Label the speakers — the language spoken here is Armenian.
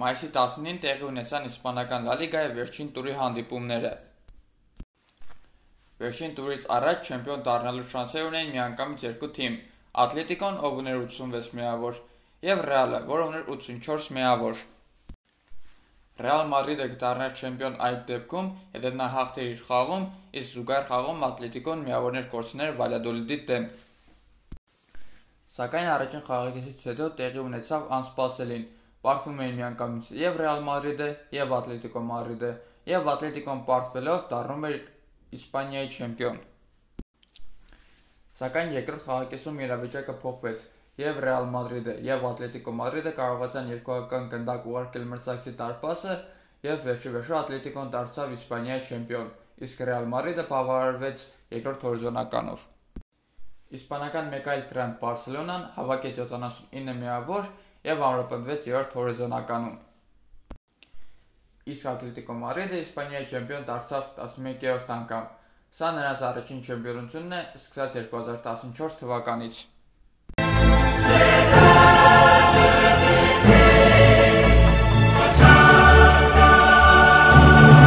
Speaker 1: Մայիսի 19-ին տեղի ունեցան իսպանական Լա Լիգայի վերջին տուրի հանդիպումները։ Վերջին տուրից առաջ չեմպիոն դառնալու շանսեր ունեին միանգամից երկու թիմ՝ Ատլետիկոն, ով ուներ 86 միավոր, եւ Ռեալը, որը ուներ 84 միավոր։ Ռեալ Մադրիդը կդառնար չեմպիոն այդ դեպքում, եթե նա հաղթեր իր խաղում, իսկ զուգահեռ խաղում Ատլետիկոն միավորներ կորցներ Վալյադոլիդի դեմ։ Սակայն առաջին խաղակեսից հետո տեղի ունեցավ անսպասելին։ Պարտվում էին միանգամից եւ Ռեալ Մադրիդը, եւ Ատլետիկո Մադրիդը, եւ Ատլետիկոն պարտվելով դառնում էր Իսպանիայի չեմպիոն։ Սակայն երկրորդ խաղակեսում իրավիճակը փոխվեց, եւ Ռեալ Մադրիդը, եւ Ատլետիկո Մադրիդը կարողացան երկուական գնդակ ուղարկել մրցակցի դարպասը, եւ վերջիվերջո Ատլետիկոն դարձավ Իսպանիայի չեմպիոն, իսկ Ռեալ Մադրիդը բավարարվեց երկրորդ հորիզոնականով։ Իսպանական մեկ այլ տրանտ Բարսելոնան հավաքեց 79 միավոր եւ ամրապնդվեց երրորդ հորիզոնականում։ Իսկ Ատլետիկո Մադրիդը Իսպանիայի չեմպիոն դարձավ 11-րդ անգամ։ Սա նրանց առաջին չեմպիոնությունն է սկսած 2014 թվականից։